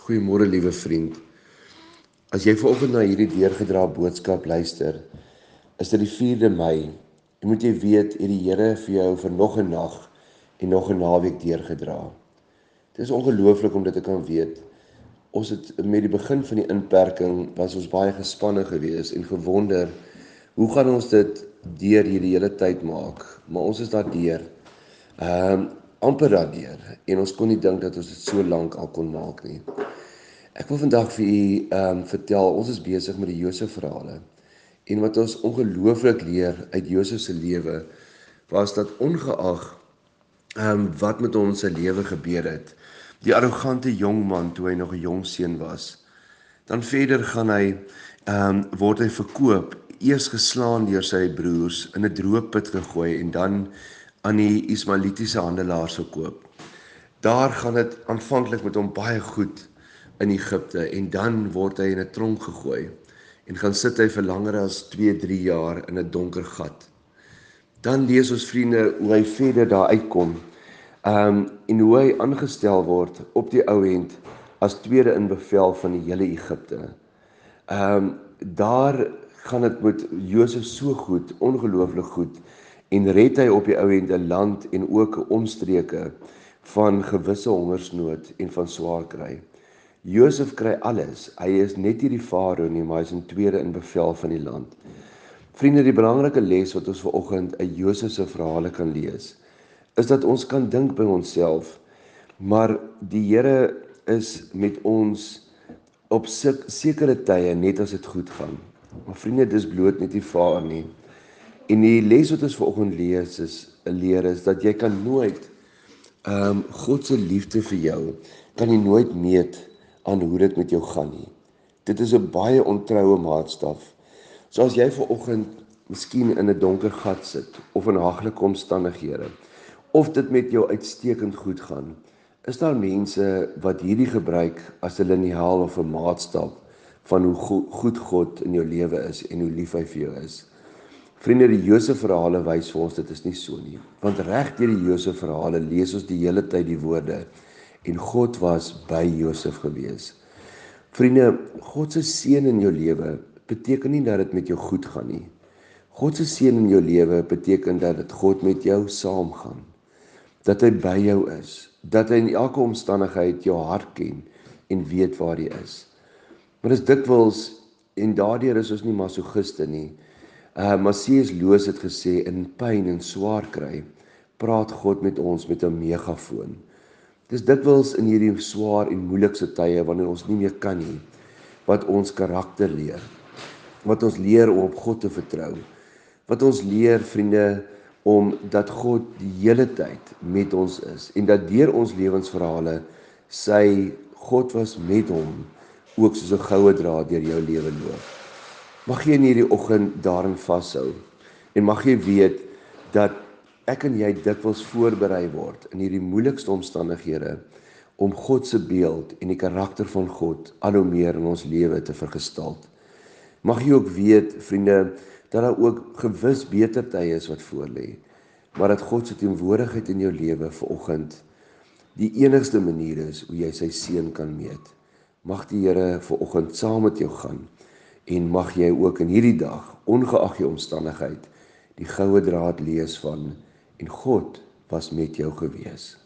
Goeiemôre liewe vriend. As jy vanoggend na hierdie deurgedra boodskap luister, is dit die 4de Mei. Jy moet jy weet, het die Here vir jou vir nog 'n nag en nog 'n naweek deurgedra. Dit is ongelooflik om dit te kan weet. Ons het met die begin van die inperking was ons baie gespanne geweest en gewonder hoe gaan ons dit deur hierdie hele tyd maak? Maar ons is daardeur. Ehm um, amper daardeur en ons kon nie dink dat ons dit so lank al kon maak nie. Ek wil vandag vir u ehm um, vertel, ons is besig met die Josef verhale. En wat ons ongelooflik leer uit Josef se lewe was dat ongeag ehm um, wat met ons se lewe gebeur het, die arrogante jong man toe hy nog 'n jong seun was, dan verder gaan hy ehm um, word hy verkoop, eers geslaan deur sy broers, in 'n droë put gegooi en dan aan die Ismaelitiese handelaars verkoop. Daar gaan dit aanvanklik met hom baie goed in Egipte en dan word hy in 'n tronk gegooi en gaan sit hy vir langer as 2, 3 jaar in 'n donker gat. Dan lees ons vriende hoe hy verder daar uitkom. Ehm um, en hoe hy aangestel word op die ou end as tweede in bevel van die hele Egipte. Ehm um, daar gaan dit met Josef so goed, ongelooflik goed en red hy op die ou end 'n land en ook omstreke van gewisse hongersnood en van swaar kry. Josef kry alles. Hy is net nie die farao nie, maar hy is in tweede in bevel van die land. Vriende, die belangrike les wat ons vanoggend uit Josef se verhale kan lees, is dat ons kan dink by onsself, maar die Here is met ons op sekere tye net as dit goed gaan. Maar vriende, dis bloot net die vaar nie. En die les wat ons vanoggend lees is 'n leer is dat jy kan nooit ehm um, God se liefde vir jou kan jy nooit meet aan hoe dit met jou gaan nie. Dit is 'n baie ontroue maatstaf. So as jy ver oggend miskien in 'n donker gat sit of in haglike omstandighede of dit met jou uitstekend goed gaan, is daar mense wat hierdie gebruik as 'n liniaal of 'n maatstaf van hoe go goed God in jou lewe is en hoe lief hy vir jou is. Vriende, die Josef verhale wys vir ons dit is nie so nie. Want reg deur die Josef verhale lees ons die hele tyd die woorde en God was by Josef gewees. Vriende, God se seën in jou lewe beteken nie dat dit met jou goed gaan nie. God se seën in jou lewe beteken dat dit God met jou saamgaan. Dat hy by jou is, dat hy in elke omstandigheid jou hart ken en weet waar jy is. Maar dis dikwels en daardeur is ons nie masogiste nie. Uh Masius Loos het gesê in pyn en swaar kry, praat God met ons met 'n megafoon. Dis dikwels in hierdie swaar en moeilikste tye wanneer ons nie meer kan nie wat ons karakter leer. Wat ons leer om op God te vertrou. Wat ons leer vriende om dat God die hele tyd met ons is en dat deur ons lewensverhale sy God was met hom ook soos 'n goue draad deur jou lewe loop. Mag jy in hierdie oggend daarin vashou en mag jy weet dat ek en jy dikwels voorberei word in hierdie moeilikste omstandighede om God se beeld en die karakter van God al hoe meer in ons lewe te vergestalt. Mag jy ook weet, vriende, dat daar ook gewis beter tye is wat voorlê, maar dat God se teenwoordigheid in jou lewe vanoggend die enigste manier is hoe jy sy seën kan meet. Mag die Here vanoggend saam met jou gaan en mag jy ook in hierdie dag, ongeag jou omstandigheid, die goue draad lees van en God was met jou gewees.